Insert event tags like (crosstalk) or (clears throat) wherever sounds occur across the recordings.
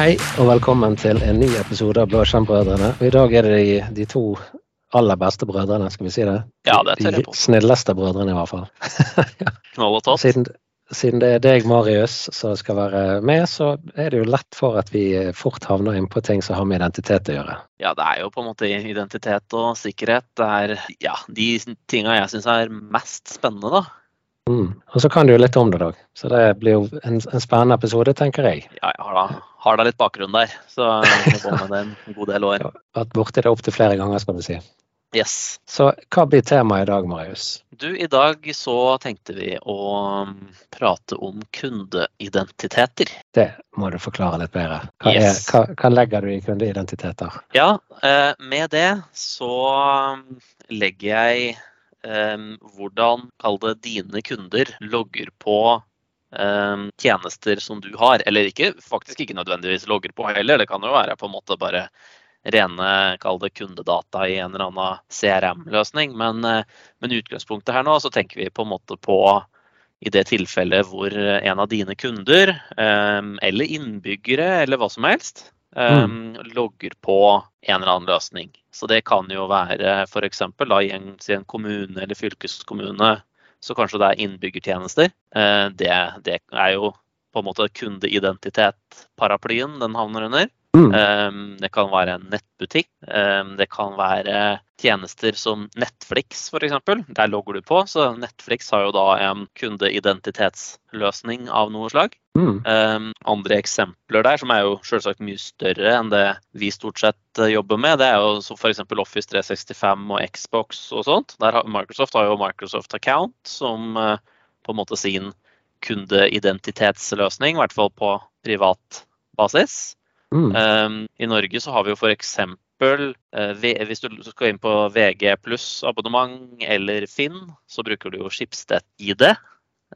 Hei og velkommen til en ny episode av Blåskjermbrødrene. I dag er det de, de to aller beste brødrene, skal vi si det? Ja, det tør jeg på. De snilleste brødrene, i hvert fall. (laughs) Knoll og tott. Siden, siden det er deg, Marius, som skal være med, så er det jo lett for at vi fort havner inn på ting som har med identitet å gjøre. Ja, det er jo på en måte identitet og sikkerhet. Det er ja, de tinga jeg syns er mest spennende, da. Mm. Og så kan du jo litt om det, da. Så det blir jo en, en spennende episode, tenker jeg. Ja, ja da, har da litt bakgrunn der, så jeg har med det en god del år. (laughs) Vært borti det opptil flere ganger, skal vi si. Yes. Så hva blir temaet i dag, Marius? Du, i dag så tenkte vi å um, prate om kundeidentiteter. Det må du forklare litt bedre. Hva, er, hva, hva legger du i kundeidentiteter? Ja, eh, med det så um, legger jeg eh, hvordan, kall det, dine kunder logger på tjenester som du har. Eller ikke, faktisk ikke nødvendigvis logger på heller. Det kan jo være på en måte bare rene, kall det kundedata i en eller annen CRM-løsning. Men, eh, men utgangspunktet her nå så tenker vi på en måte på i det tilfellet hvor en av dine kunder, eh, eller innbyggere, eller hva som helst, Mm. logger på en eller annen løsning. Så det kan jo være f.eks. i en, en kommune eller fylkeskommune, så kanskje det er innbyggertjenester. Eh, Det, det er jo på en måte kundeidentitet-paraplyen den havner under. Mm. Um, Det kan være en nettbutikk. um, Det kan være tjenester som Netflix f.eks. Der logger du på. Så Netflix har jo da en kundeidentitetsløsning av noe slag. Mm. Um, Andre eksempler der, som er jo selvsagt mye større enn det vi stort sett eh, jobber med, det er jo f.eks. Office 365 og Xbox og sånt. Der har Microsoft har jo Microsoft Account som eh, på en måte sin kundeidentitetsløsning, i hvert fall på privat basis. Mm. Um, I Norge så har vi jo f.eks. Uh, hvis du skal inn på VG pluss abonnement eller Finn, så bruker du jo Schibsted-ID.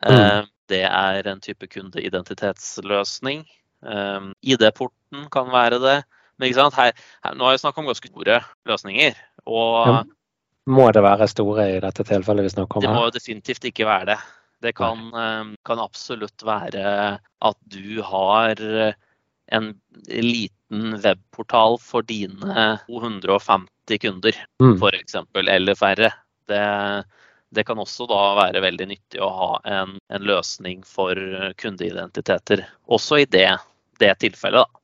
Uh, det er en type kundeidentitetsløsning. Um, ID-porten kan være det. Men ikke sant? Her, her, nå har jeg snakket om ganske store løsninger. Og Ja. Må det være store i dette tilfellet vi snakker om det må definitivt ikke være det. Det kan, um, kan absolutt være at du har eh, en liten webportal for dine 250 kunder, Mm. f.eks., eller færre. Det, det kan også da være veldig nyttig å ha en, en løsning for kundeidentiteter, også i det, det tilfellet. da.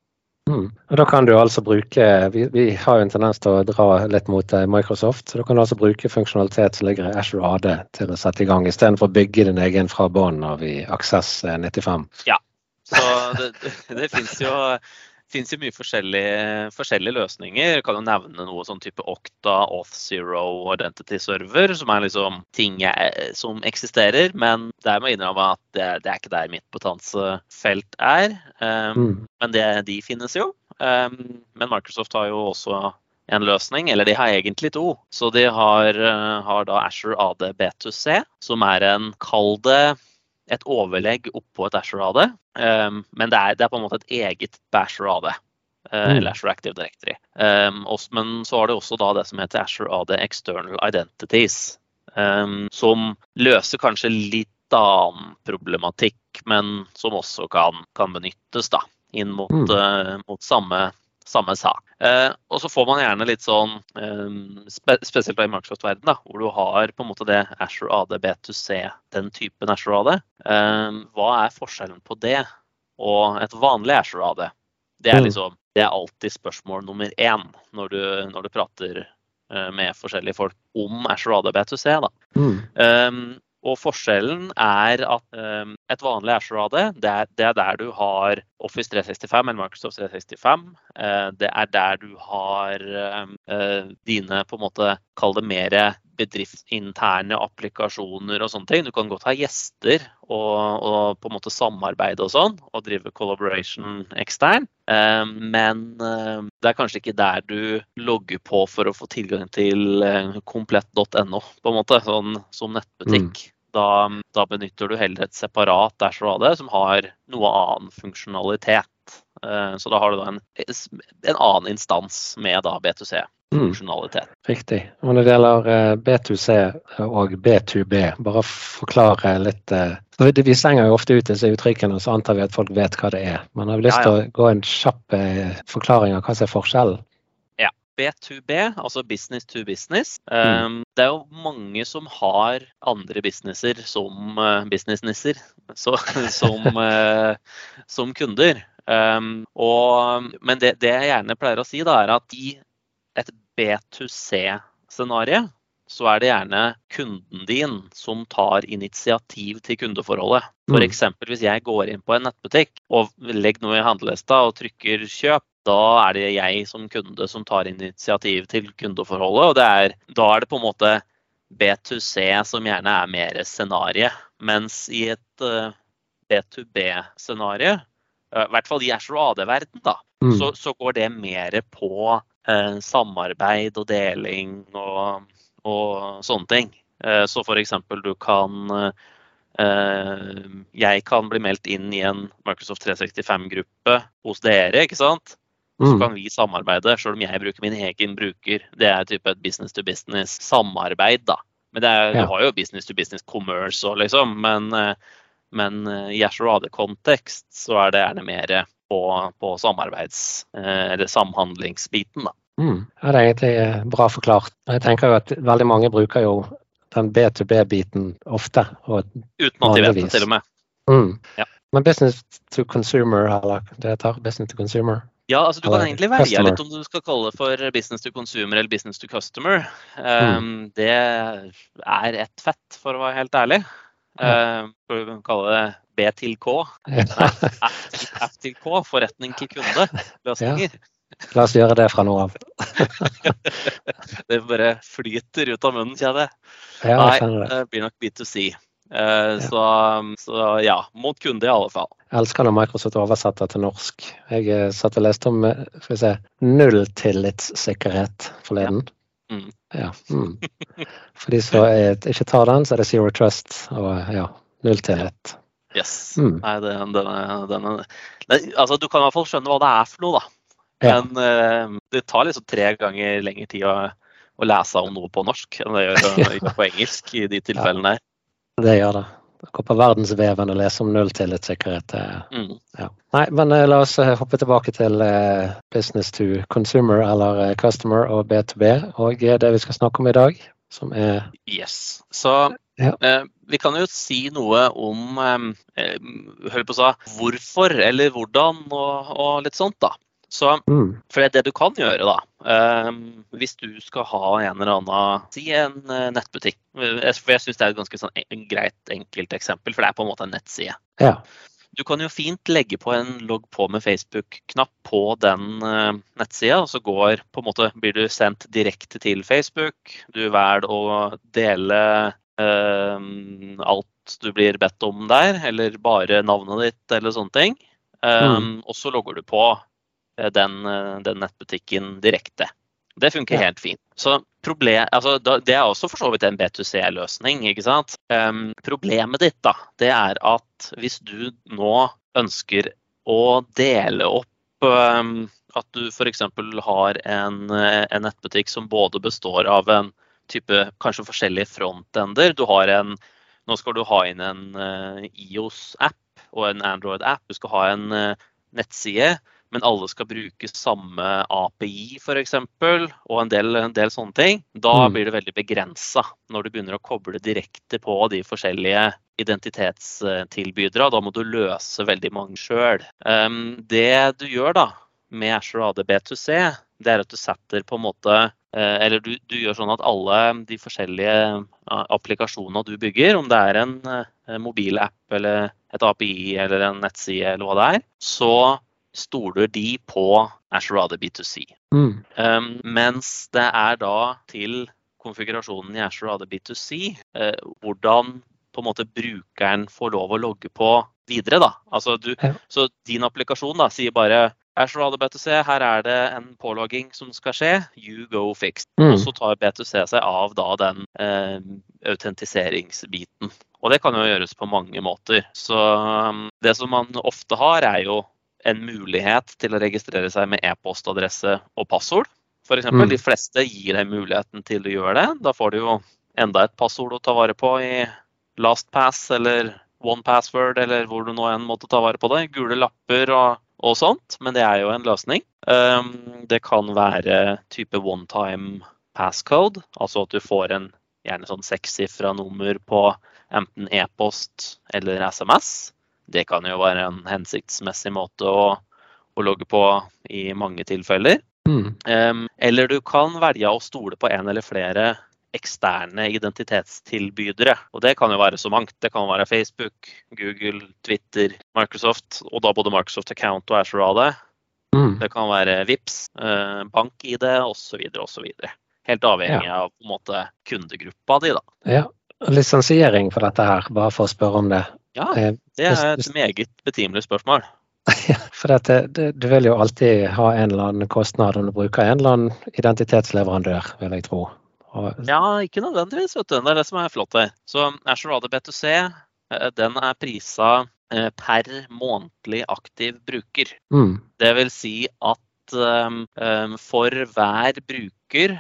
Mm. Og da kan du altså bruke vi, vi har jo en tendens til å dra litt mot eh, Microsoft, så da kan du altså bruke funksjonalitet som ligger i Azure AD til å sette i gang, istedenfor å bygge din egen fra bånn av i Access 95. Ja, Så det, det, fins jo, jo mye forskjellige, forskjellige løsninger. Jeg kan jo nevne noe sånn type Okta, Auth0 Identity Server, som er liksom ting jeg, som eksisterer. Men der må jeg innrømme at det, det er ikke der mitt potensefelt er. Um, Mm. Men det, de finnes jo. Um, men Microsoft har jo også en løsning, eller de har egentlig to. Så de har, eh, har da Azure AD B2C, som er en, kall det et overlegg oppå et Azure AD. Um, men det er, det er på en måte et eget AD. eh, Mm. Eller Azure Active Directory. Um, også, men så har det også da det som heter Azure AD External Identities. um, som løser kanskje litt annen problematikk, men som også kan, kan benyttes da, inn mot, Mm. uh, mot samme, samme sak. Eh, og så får man gjerne litt sånn, eh, spe spesielt da i Microsoft-verden, da, hvor du har på en måte det Azure AD B2C, den typen Azure AD. Eh, hva er forskjellen på det og et vanlig Azure AD? Det er Mm. liksom, det er alltid spørsmål nummer én når du, når du prater eh, med forskjellige folk om Azure AD B2C. Da. Mm. Og forskjellen er at um, et vanlig Azure AD, det det er der du har Office 365 eller Microsoft 365. Uh, det er der du har um, dine på en måte, kall det mer bedriftsinterne applikasjoner og sånne ting. Du kan godt ha gjester og, og på en måte samarbeide og sånn, og drive collaboration ekstern. Um, men um, det er kanskje ikke der du logger på for å få tilgang til uh, komplett.no, på en måte, sånn som nettbutikk. Da, da benytter du heller et separat Azure det, som har noe annen funksjonalitet. Eh, så da har du da en, en annen instans med da B2C-funksjonalitet. Mm, riktig. Og når det gjelder eh, B2C og B2B, bare forklare litt eh, Vi slenger jo ofte ut disse uttrykkene, og så antar vi at folk vet hva det er. Men har vi lyst til ja, ja. å gå en kjapp forklaring av hva som er forskjellen? B2B, altså business to business. Mm. Um, det er jo mange som har andre businesser som uh, businessnisser (laughs) som, uh, (laughs) som, kunder. Um, og, men det, det, jeg gjerne pleier å si, da, er at i et B2C-scenario så er det gjerne kunden din som tar initiativ til kundeforholdet. F.eks. Mm. hvis jeg går inn på en nettbutikk og legger noe i handlelista og trykker 'kjøp', da er det jeg som kunde som tar initiativ til kundeforholdet. Og er, da er det på en måte B2C som gjerne er mer scenarioet. Mens i et uh, eh, B2B-scenario, uh, i hvert fall i Ashore AD-verden, da, mm. så, så, går det mer på uh, samarbeid og deling og, og sånne ting. så f.eks. du kan jeg kan bli meldt inn i en Microsoft 365-gruppe hos dere. ikke sant? Så mm. kan vi samarbeide, sjøl om jeg bruker min egen bruker. Det er type et business to business samarbeid, da. Men det er, ja. du har jo business to business commerce òg, liksom. Men, eh, men eh, i Ashorade-kontekst så er det gjerne mer på, på samarbeids- eh, eller samhandlingsbiten, da. Mm. Ja, det er egentlig bra forklart. Jeg tenker jo at veldig mange bruker jo den B2B-biten ofte. Uten at de vet det, til og med. Mm. Ja. Men business to consumer, eller det heter business to consumer, ja, altså du kan egentlig velge litt om du skal kalle det for business to consumer eller business to customer. Um, mm. Det er ett fett, for å være helt ærlig. Um, for å kalle det B til K. Nei, F til K, forretning til kunde-løsninger. Ja. La oss gjøre det fra nå av. (laughs) det bare flyter ut av munnen, kjenner jeg. Ja, jeg Nei, det blir nok B2C. Ja. Så, så, ja, mot kunde i alle fall. Jeg elsker når Microsoft oversetter til norsk. Jeg eh, satt og leste om eh, skal vi se, nulltillitssikkerhet forleden. Ja. Mm. ja. Mm. For de som ikke tar den, så er det zero trust og ja, nulltillit. Yes. Mm. Nei, det, den, den, den, altså, du kan i hvert fall skjønne hva det er for noe, da. Men uh, det tar liksom tre ganger lengre tid å, å, lese om noe på norsk enn det gjør (laughs) på engelsk i de tilfellene her. Det gjør det gå på verdensveven og lese om nulltillitssikkerhet. Mm. Ja. Nei, men uh, la oss uh, hoppe tilbake til uh, business to consumer eller customer og B2B og det vi skal snakke om i dag, som er Yes. Så ja. vi kan jo si noe om hør på så, hvorfor eller hvordan og, og litt sånt, da. Så, mm. For det det du kan gjøre, da. Um, hvis du skal ha en eller annen Si en uh, nettbutikk. For jeg syns det er et ganske sånn, en greit, enkelt eksempel, for det er på en måte en nettside. Ja. Du kan jo fint legge på en logg på med Facebook-knapp på den uh, nettsida, og så går, på en måte, blir du sendt direkte til Facebook. Du velger å dele uh, alt du blir bedt om der, eller bare navnet ditt eller sånne ting. Um, mm. Og så logger du på Eh, den, eh, den nettbutikken direkte. Det funker ja. helt fint. Så problem, altså, Det er også for så vidt en B2C-løsning. ikke sant? Um, problemet ditt da, det er at hvis du nå ønsker å dele opp um, At du f.eks. har en, eh, en, nettbutikk som både består av en type kanskje forskjellige frontender. Du har en, nå skal du ha inn en uh, IOS-app og en Android-app. Du skal ha en uh, nettside men alle skal bruke samme API f.eks., og en del, en del, sånne ting, da mm. blir det veldig begrensa når du begynner å koble direkte på de forskjellige identitetstilbydere. Da må du løse veldig mange sjøl. Det du gjør da med Ashore AD B2C, det er at du setter på en måte eh, eller du, du, gjør sånn at alle de forskjellige applikasjonene du bygger, om det er en eh, mobilapp eller et API eller en nettside eller hva det er, så stoler de på Ashore B2C. Mm. Um, mens det er da til konfigurasjonen i Ashore B2C uh, hvordan på en måte brukeren får lov å logge på videre. da. Altså du, ja. Så din applikasjon da, sier bare Ashore B2C, her er det en pålogging som skal skje. You go fix. Mm. Og så tar B2C seg av da den uh, autentiseringsbiten. Og det kan jo gjøres på mange måter. Så um, det som man ofte har, er jo en mulighet til å registrere seg med e-postadresse og passord. F.eks. Mm. De fleste gir deg muligheten til å gjøre det. Da får du jo enda et passord å ta vare på i LastPass eller OnePassword eller hvor du nå enn måtte ta vare på det. Gule lapper og, og sånt, men det er jo en løsning. Um, det kan være type one time passcode, altså at du får en gjerne sånn sekssifra nummer på enten e-post eller SMS. Det kan jo være en hensiktsmessig måte å, å logge på i mange tilfeller. Mm. Um, eller du kan velge å stole på en eller flere eksterne identitetstilbydere. Og det kan jo være så mangt. Det kan være Facebook, Google, Twitter, Microsoft, og da både Microsoft Account og Azure AD. Mm. Det kan være VIPS, eh, bank-ID osv. osv. Helt avhengig Ja. av på en måte kundegruppa di, da. Ja. Lisensiering for dette her, bare for å spørre om det. Ja, Eh, det er et meget betimelig spørsmål. (laughs) For dette, det, du vil jo alltid ha en eller annen kostnad om du bruker en eller annen identitetsleverandør, vil jeg tro. Og, Ja, ikke nødvendigvis, vet du. Det er det som er flott her. Så Ashore AD B2C, eh, den er prisa eh, per månedlig aktiv bruker. mm, Det vil si at um, um, for hver bruker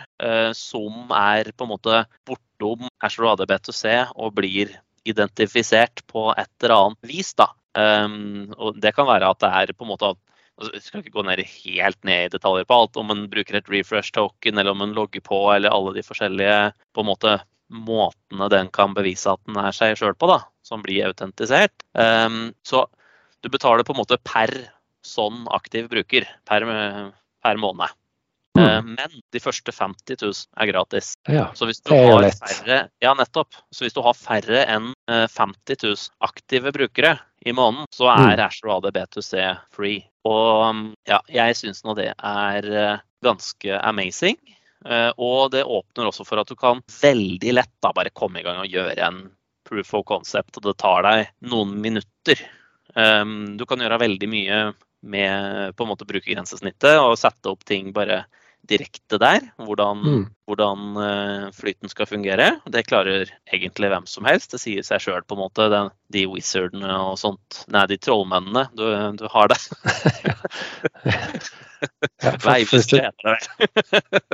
som er på en måte bortom Ashore AD B2C og blir identifisert på et eller annet vis, da. Um, og det kan være at det er på en måte at altså, Jeg skal ikke gå ned helt ned i detaljer på alt, om man bruker et refresh token, eller om man logger på, eller alle de forskjellige på en måte måtene den kan bevise at den er seg sjøl på, da, som blir autentisert. Um, så du betaler på en måte per sånn aktiv bruker per, per måned. Mm. Eh, Men de første 50 000 er gratis. ja. Så hvis færre, ja. Så hvis du har færre enn eh, 50 000 aktive brukere i måneden, så er Mm. Ashore AD B2C free. Og um, ja, jeg syns nå det er eh, ganske amazing. Eh, Og det åpner også for at du kan veldig lett da bare komme i gang og gjøre en proof of concept, og det tar deg noen minutter. Du kan gjøre veldig mye med på en måte brukergrensesnittet og sette opp ting bare direkte der. Hvordan, Mm. hvordan eh, flyten skal fungere. Det klarer egentlig hvem som helst. Det sier seg sjøl, på en måte. Den, de wizardene og sånt. Nei, de trollmennene. Du, du har det. (laughs) Ja, hvis, du,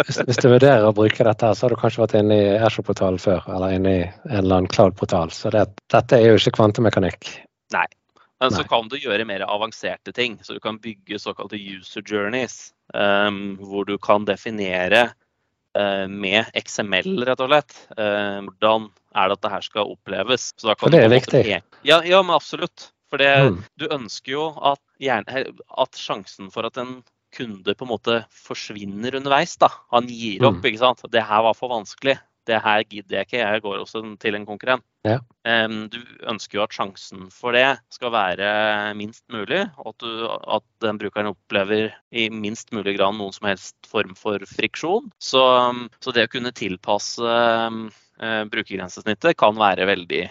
hvis, hvis vurderer å bruke dette, her, så har du kanskje vært inne i Azure-portalen før, eller inne i en eller annen cloud-portal. Så det, dette er jo ikke kvantemekanikk. Nei. Men så kan du gjøre mer avanserte ting. Så du kan bygge såkalte user journeys. Ehm, hvor du kan definere eh, med XML, rett og slett, eh, hvordan er det at det her skal oppleves. Så da kan For det er viktig. Ja, ja, men absolutt. For det, Mm. du ønsker jo at, at sjansen for at en kunde på en måte forsvinner underveis, da. Han gir opp, Mm. ikke sant. Det her var for vanskelig. Det her gidder jeg ikke, jeg går også til en konkurrent. Ja. Du ønsker jo at sjansen for det skal være minst mulig, og at, du, at den brukeren opplever i minst mulig grad noen som helst form for friksjon. Så, så det å kunne tilpasse eh, brukergrensesnittet kan være veldig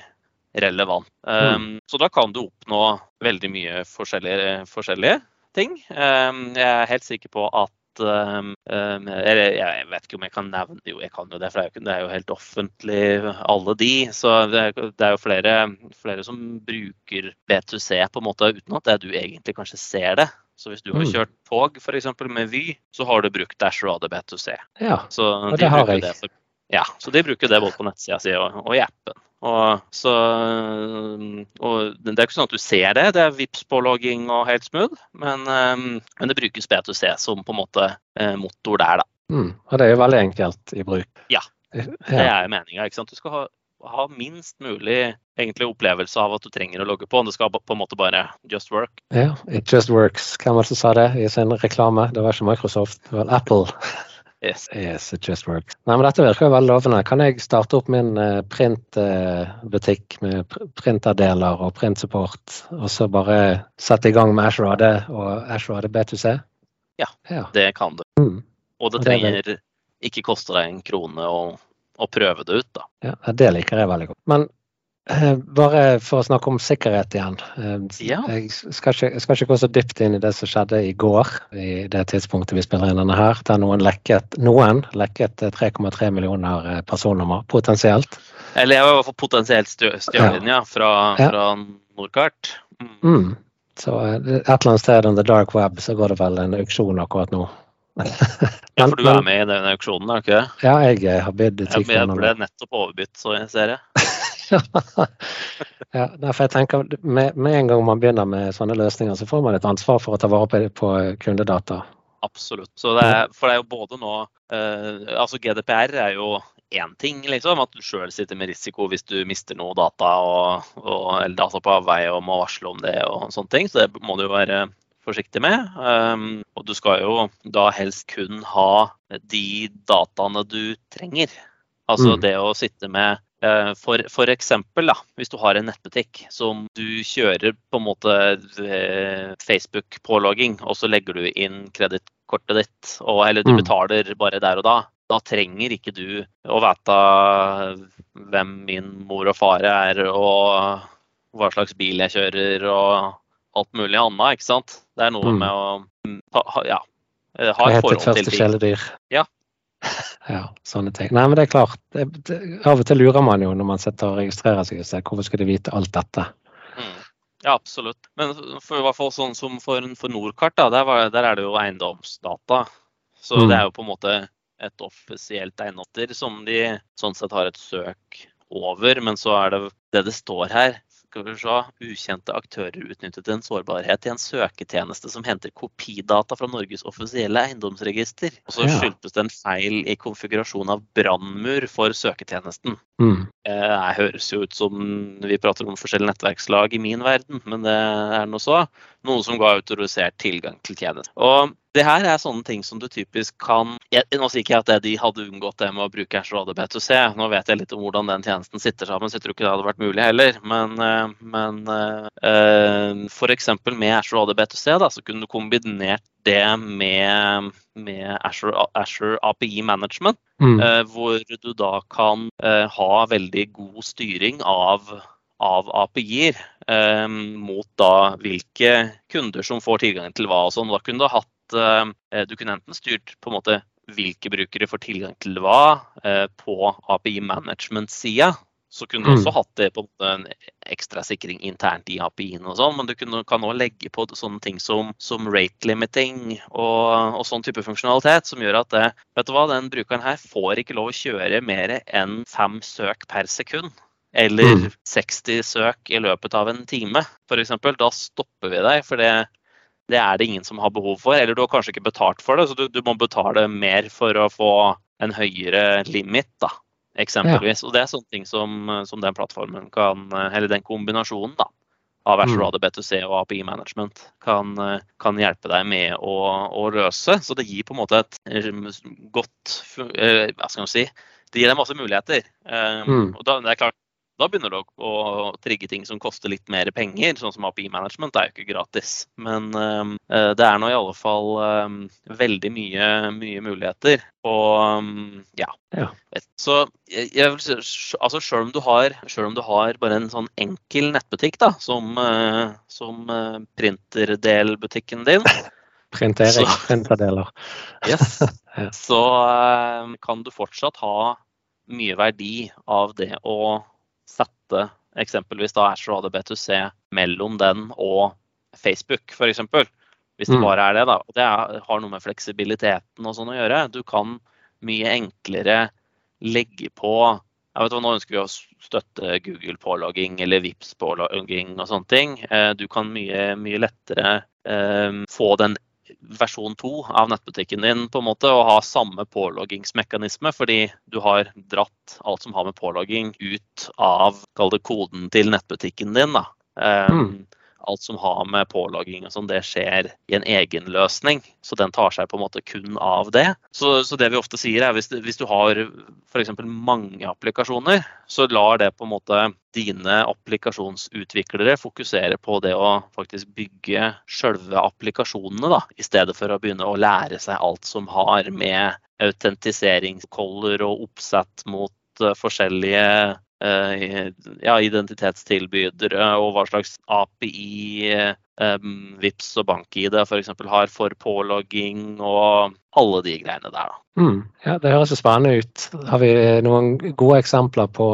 relevant. Um, Så da kan du oppnå veldig mye forskjellige, forskjellige ting. Jeg er helt sikker på at um, um, Eller jeg vet ikke om jeg kan nevne Jo, jeg kan jo det, for det er jo, helt offentlig, alle de. Så det er, det er jo flere, flere som bruker B2C på en måte uten at det du egentlig kanskje ser det. Så hvis du har Mm. kjørt tog f.eks. med Vy, så har du brukt Dash AD B2C. Ja. Så Og de det har jeg. Det for, ja, så de bruker det både på nettsida si og, og i appen. Og, så, og det er ikke sånn at du ser det, det er vips pålogging og helt smooth, men, um, men det brukes B2C som på en måte eh, motor der, da. Mm. Og det er jo veldig enkelt i bruk. Ja. Det er meninga. Du skal ha, ha minst mulig egentlig opplevelse av at du trenger å logge på. Det skal på en måte bare just work. ja. It just works. Hvem var det som sa det i sin reklame? Det var ikke Microsoft, det var Apple. Yes. Yes, it just works. Nei, men Dette virker jo veldig lovende. Kan jeg starte opp min eh, printbutikk med pr printerdeler og printsupport, og så bare sette i gang med Azure AD og Azure AD B2C? Ja. ja. Det kan du. Mm. Og det trenger det ikke koste deg en krone å, å prøve det ut, da. Ja, det liker jeg veldig godt. Men bare for å snakke om sikkerhet igjen. Eh, Ja. Jeg, skal ikke, jeg skal ikke gå så dypt inn i det som skjedde i går, i det tidspunktet vi spiller inn denne her, der noen lekket, noen lekket eh, 3,3 millioner eh, personnummer, potensielt. Eller jeg var i hvert fall potensielt stjålet, ja. fra, Ja. fra Nordkart. Mm. Mm. Så eh, et eller annet sted on the dark web så går det vel en auksjon akkurat nå. (laughs) Ja, for du er med i den auksjonen, er du ikke det? Ja, jeg har har i ti Jeg ble nettopp overbytt, så jeg ser det. (laughs) (laughs) ja, derfor jeg tenker med, med en gang man begynner med sånne løsninger, så får man et ansvar for å ta vare på, på kundedata. Absolutt. Så det er, for det er jo både nå eh, Altså GDPR er jo én ting, liksom. At du sjøl sitter med risiko hvis du mister noe data og, og, eller data på avveie og må varsle om det og sånne ting. Så det må du jo være forsiktig med. Um, og du skal jo da helst kun ha de dataene du trenger. Altså Mm. det å sitte med for, for eksempel, da, hvis du har en nettbutikk som du kjører på en måte eh, Facebook-pålogging, og så legger du inn kredittkortet ditt, og, eller du Mm. betaler bare der og da. Da trenger ikke du å vite hvem min mor og far er, og hva slags bil jeg kjører, og alt mulig annet, ikke sant? Det er noe Mm. med å ja, eh, ha et forhold til ting. Ja. (laughs) ja, sånne ting. Nei, men det er klart. Det, det, av og til lurer man jo når man sitter og registrerer seg et sted, hvorfor skal de vite alt dette. Mm. Ja, absolutt. Men for, i hvert fall sånn som for, for Nordkart, da, der, var, der er det jo eiendomsdata. Så Mm. det er jo på en måte et offisielt eiendommer som de sånn sett har et søk over. Men så er det det det står her. Skal vi se. Ukjente aktører utnyttet en sårbarhet i en søketjeneste som henter kopidata fra Norges offisielle eiendomsregister. Og så skyldtes det en feil i konfigurasjonen av brannmur for søketjenesten. Mm. Eh, Det høres jo ut som vi prater om forskjellige nettverkslag i min verden, men det er nå så. Noe som ga autorisert tilgang til tjenester. Og det her er sånne ting som du typisk kan jeg, Nå sier ikke jeg at de hadde unngått det med å bruke Azure ADB2C. Nå vet jeg litt om hvordan den tjenesten sitter sammen, så jeg tror ikke det hadde vært mulig heller. Men, eh, men eh, f.eks. med Azure ADB2C da, så kunne du kombinert det med, med Azure, Azure API Management. Mm. Eh, hvor du da kan eh, ha veldig god styring av, av API-er eh, mot da hvilke kunder som får tilgang til hva og sånn. Da kunne du hatt eh, Du kunne enten styrt på en måte hvilke brukere får tilgang til hva eh, på API management-sida. Så kunne du Mm. også hatt det på en ekstra sikring internt i API-en og sånn, men du kunne, kan også legge på sånne ting som, som rate limiting og, og sånn type funksjonalitet, som gjør at det, vet du hva, den brukeren her får ikke lov å kjøre mer enn fem søk per sekund. Eller Mm. 60 søk i løpet av en time, f.eks. Da stopper vi deg, for det, det er det ingen som har behov for. Eller du har kanskje ikke betalt for det, så du, du må betale mer for å få en høyere limit, da, eksempelvis. Og det er sånne ting som, som den plattformen kan, eller den kombinasjonen da, av Azure Mm. ADB2C og API Management kan, kan hjelpe deg med å, å løse. Så det gir på en måte et godt eh, Hva skal man si? Det gir deg masse muligheter. Mm. Og da, det er klart, da begynner du å, trigge ting som koster litt mer penger, sånn som API Management er jo ikke gratis. Men uh, det er nå i alle fall eh, veldig mye, mye muligheter. Og um, ja. Ja. Så jeg, jeg vil altså selv om, du har, selv om du har bare en sånn enkel nettbutikk, da, som, uh, som uh, printerdelbutikken din, (laughs) Printering, Så- printerdeler. (laughs) yes, (laughs) så kan du fortsatt ha mye verdi av det å sette eksempelvis da Azure ADB2C mellom den og Facebook, f.eks. Hvis det Mm. bare er det. da. Og Det er, har noe med fleksibiliteten og sånn å gjøre. Du kan mye enklere legge på jeg vet hva, Nå ønsker vi å støtte Google pålogging eller Vips pålogging og sånne ting. Eh, Du kan mye, mye lettere eh, få den versjon 2 av nettbutikken din på en måte, og ha samme påloggingsmekanisme, fordi du har dratt alt som har med pålogging ut av koden til nettbutikken din. Da. Um, Mm. Alt som har med pålogging og sånn, det skjer i en egen løsning. Så den tar seg på en måte kun av det. Så, så det vi ofte sier er hvis, hvis du har f.eks. mange applikasjoner, så lar det på en måte dine applikasjonsutviklere fokusere på det å faktisk bygge sjølve applikasjonene, da, i stedet for å begynne å lære seg alt som har med autentiseringskoller og oppsett mot eh, forskjellige ja, identitetstilbydere og hva slags API um, Vips og BankID f.eks. har for pålogging og alle de greiene der. Mm, ja, Det høres jo spennende ut. Har vi noen gode eksempler på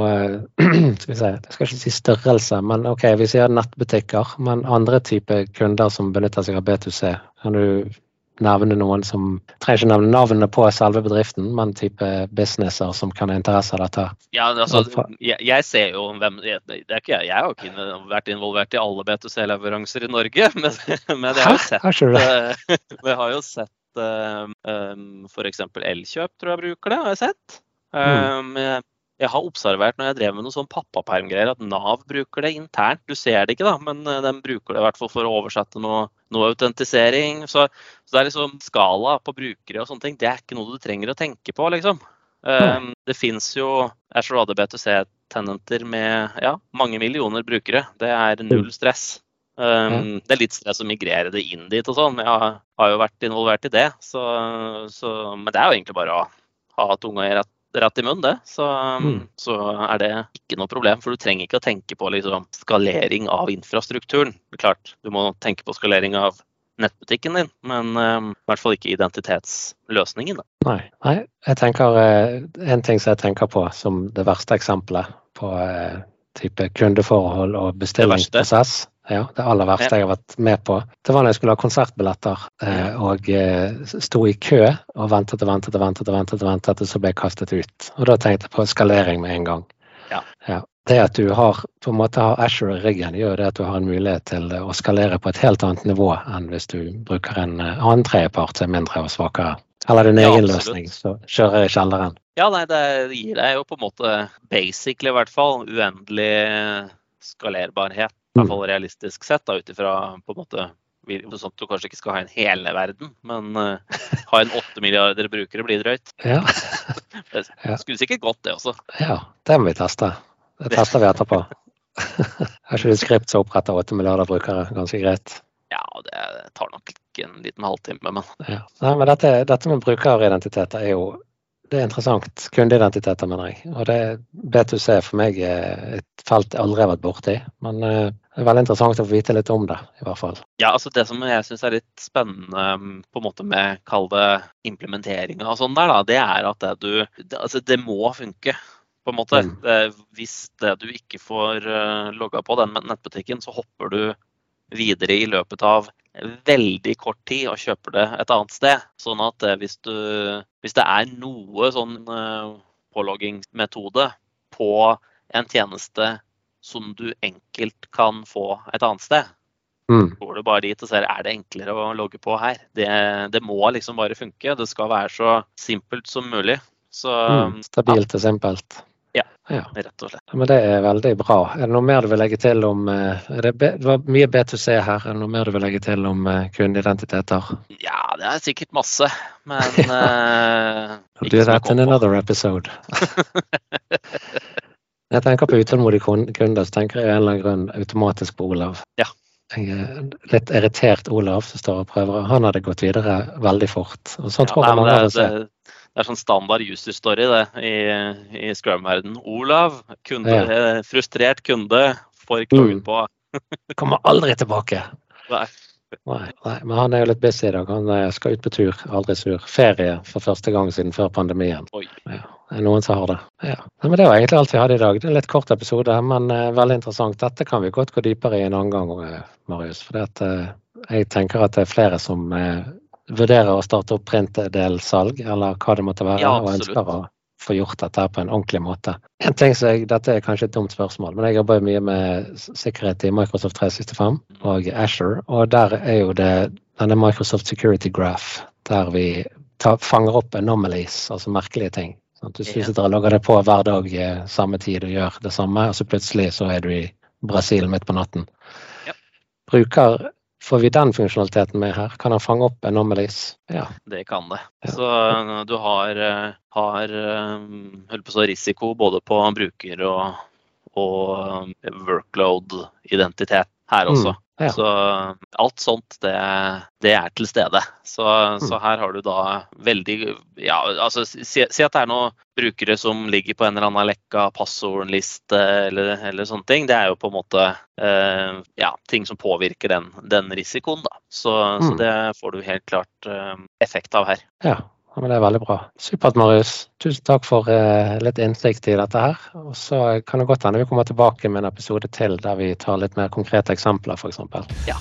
(clears throat) skal vi si, Jeg skal ikke si størrelse, men ok, vi sier nettbutikker. Men andre typer kunder som benytter seg av B2C. Kan du nevne noen som Trenger ikke nevne navnene på selve bedriften, men type businesser som kan ha interesse av dette? Ja, altså, jeg, jeg ser jo hvem det er ikke Jeg, jeg har ikke vært involvert i alle B2C-leveranser i Norge, (laughs) men, men jeg har jo sett, Hæ? (laughs) jeg har jo sett um, f.eks. Elkjøp, tror jeg bruker det. har jeg sett. Um, jeg har observert når jeg drev med noen sånn pappapermgreier, at Nav bruker det internt. Du ser det ikke, da, men eh, de bruker det i hvert fall for å oversette noe, noe autentisering. Så, så, det er liksom skala på brukere og sånne ting. Det er ikke noe du trenger å tenke på, liksom. Um, det fins jo Ashore ADB2C-tenenter med ja, mange millioner brukere. Det er null stress. Um, det er litt stress å migrere det inn dit og sånn. Jeg har jo vært involvert i det. Så, så, men det er jo egentlig bare å ha tunga i rett rett i munnen, det. Så, mm. så, er det ikke noe problem. For du trenger ikke å tenke på liksom, skalering av infrastrukturen. Det er klart, Du må tenke på skalering av nettbutikken din, men um, i hvert fall ikke identitetsløsningen. Da. Nei, nei, jeg tenker uh, En ting som jeg tenker på som det verste eksempelet på uh, type kundeforhold og bestillingsprosess, ja, det aller verste jeg har vært med på. Det var når jeg skulle ha konsertbilletter eh, og eh, sto i kø og ventet og ventet og ventet, og ventet, og ventet, og så ble jeg kastet ut. Og da tenkte jeg på skalering med en gang. Ja. ja. Det at du har på en måte har Asher i ryggen, gjør det at du har en mulighet til å skalere på et helt annet nivå enn hvis du bruker en eh, annen tredjepart som er mindre og svakere. Eller din egen ja, løsning, så kjører i kjelleren. Ja, nei, det gir deg jo på en måte basically i hvert fall uendelig skalerbarhet i hvert fall realistisk sett, ut ifra på en måte sånn at du kanskje ikke skal ha en hele verden, men uh, ha en (laughs) åtte milliarder brukere blir drøyt. Ja. (laughs) det skulle sikkert gått, det også. Ja, det må vi teste. Det tester vi etterpå. (laughs) er ikke det skript som oppretter åtte milliarder brukere ganske greit? Ja, det tar nok ikke en liten halvtime, men ja. Nei, men dette, dette med brukeridentiteter er jo det er interessant. Kundeidentiteter, mener jeg. Og det B2C for meg er et felt jeg aldri har vært borti. Men uh, det er veldig interessant å få vite litt om det, i hvert fall. Ja, altså Det som jeg syns er litt spennende mm, på en måte med kall det implementeringa og sånn der, da, det er at det du det, Altså, det må funke. På en måte. Mm. Det, hvis det du ikke får uh, logga på den nettbutikken, så hopper du videre i løpet av veldig kort tid og kjøper det et annet sted. Sånn at eh, hvis, du, hvis det er noe sånn eh, påloggingsmetode på en tjeneste som du enkelt kan få et annet sted, mm. går du bare dit og ser er det enklere å logge på her. Det, det må liksom bare funke. Det skal være så simpelt som mulig. Så, mm, stabilt og simpelt. Ja, ja, rett og slett. Men Det er veldig bra. Er det noe mer du vil legge til om eh, det, var mye B2C her. Er det noe mer du vil legge til om uh, kundeidentiteter? Ja, det er sikkert masse, men uh, (laughs) Do that in another episode. (laughs) jeg tenker på utålmodige kunder, så tenker jeg en eller annen grunn automatisk på Olav. Ja. Jeg er litt irritert Olav som står og prøver. Han hadde gått videre veldig fort. Og sånn ja, tror jeg mange oss er det er sånn standard user story det, i, i Scrum-verdenen. Olav, kunde, ja. Eh, frustrert kunde, får klagen mm. på. (laughs) Kommer aldri tilbake. Nei. Nei, nei, men han er jo litt busy i dag. Han eh, skal ut på tur, aldri sur. Ferie for første gang siden før pandemien. Ja, det er noen som har det. Ja. Men det var egentlig alt vi hadde i dag. Det er en litt kort episode, men uh, veldig interessant. Dette kan vi godt gå dypere i en annen gang, Marius. For uh, jeg tenker at det er flere som uh, vurderer å starte opp printdelsalg, eller hva det måtte være, ja, og ønsker å få gjort dette på en ordentlig måte. En ting som jeg, Dette er kanskje et dumt spørsmål, men jeg jobber mye med sikkerhet i Microsoft 365 og Asher, og der er jo det denne Microsoft Security Graph, der vi tar, fanger opp anomalies, altså merkelige ting. Sånn du sitter og logger det på hver dag i samme tid og gjør det samme, og så plutselig så er du i Brasil midt på natten. Ja. Bruker Får vi den funksjonaliteten med her? Kan han fange opp anomalies? Ja. Det kan det. Ja. Så uh, du har, uh, har så risiko både på bruker og, og workload-identitet her også. Mm, ja. Så alt sånt, det, det er til stede. Så, Mm. så her har du da veldig Ja, altså si, si at det er noen brukere som ligger på en eller annen lekka passordliste eller, eller sånne ting. Det er jo på en måte eh, ja, ting som påvirker den, den risikoen, da. Så, så Mm. det får du helt klart eh, effekt av her. Ja, ja, men det er veldig bra. Supert, Marius. Tusen takk for eh, litt innsikt i dette her. Og så kan det godt hende vi kommer tilbake med en episode til der vi tar litt mer konkrete eksempler, f.eks. Ja.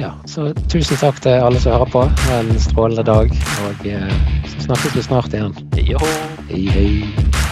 Ja, så tusen takk til alle som hører på. Ha en strålende dag, og eh, så snakkes vi snart igjen. Hå. Hei, hei.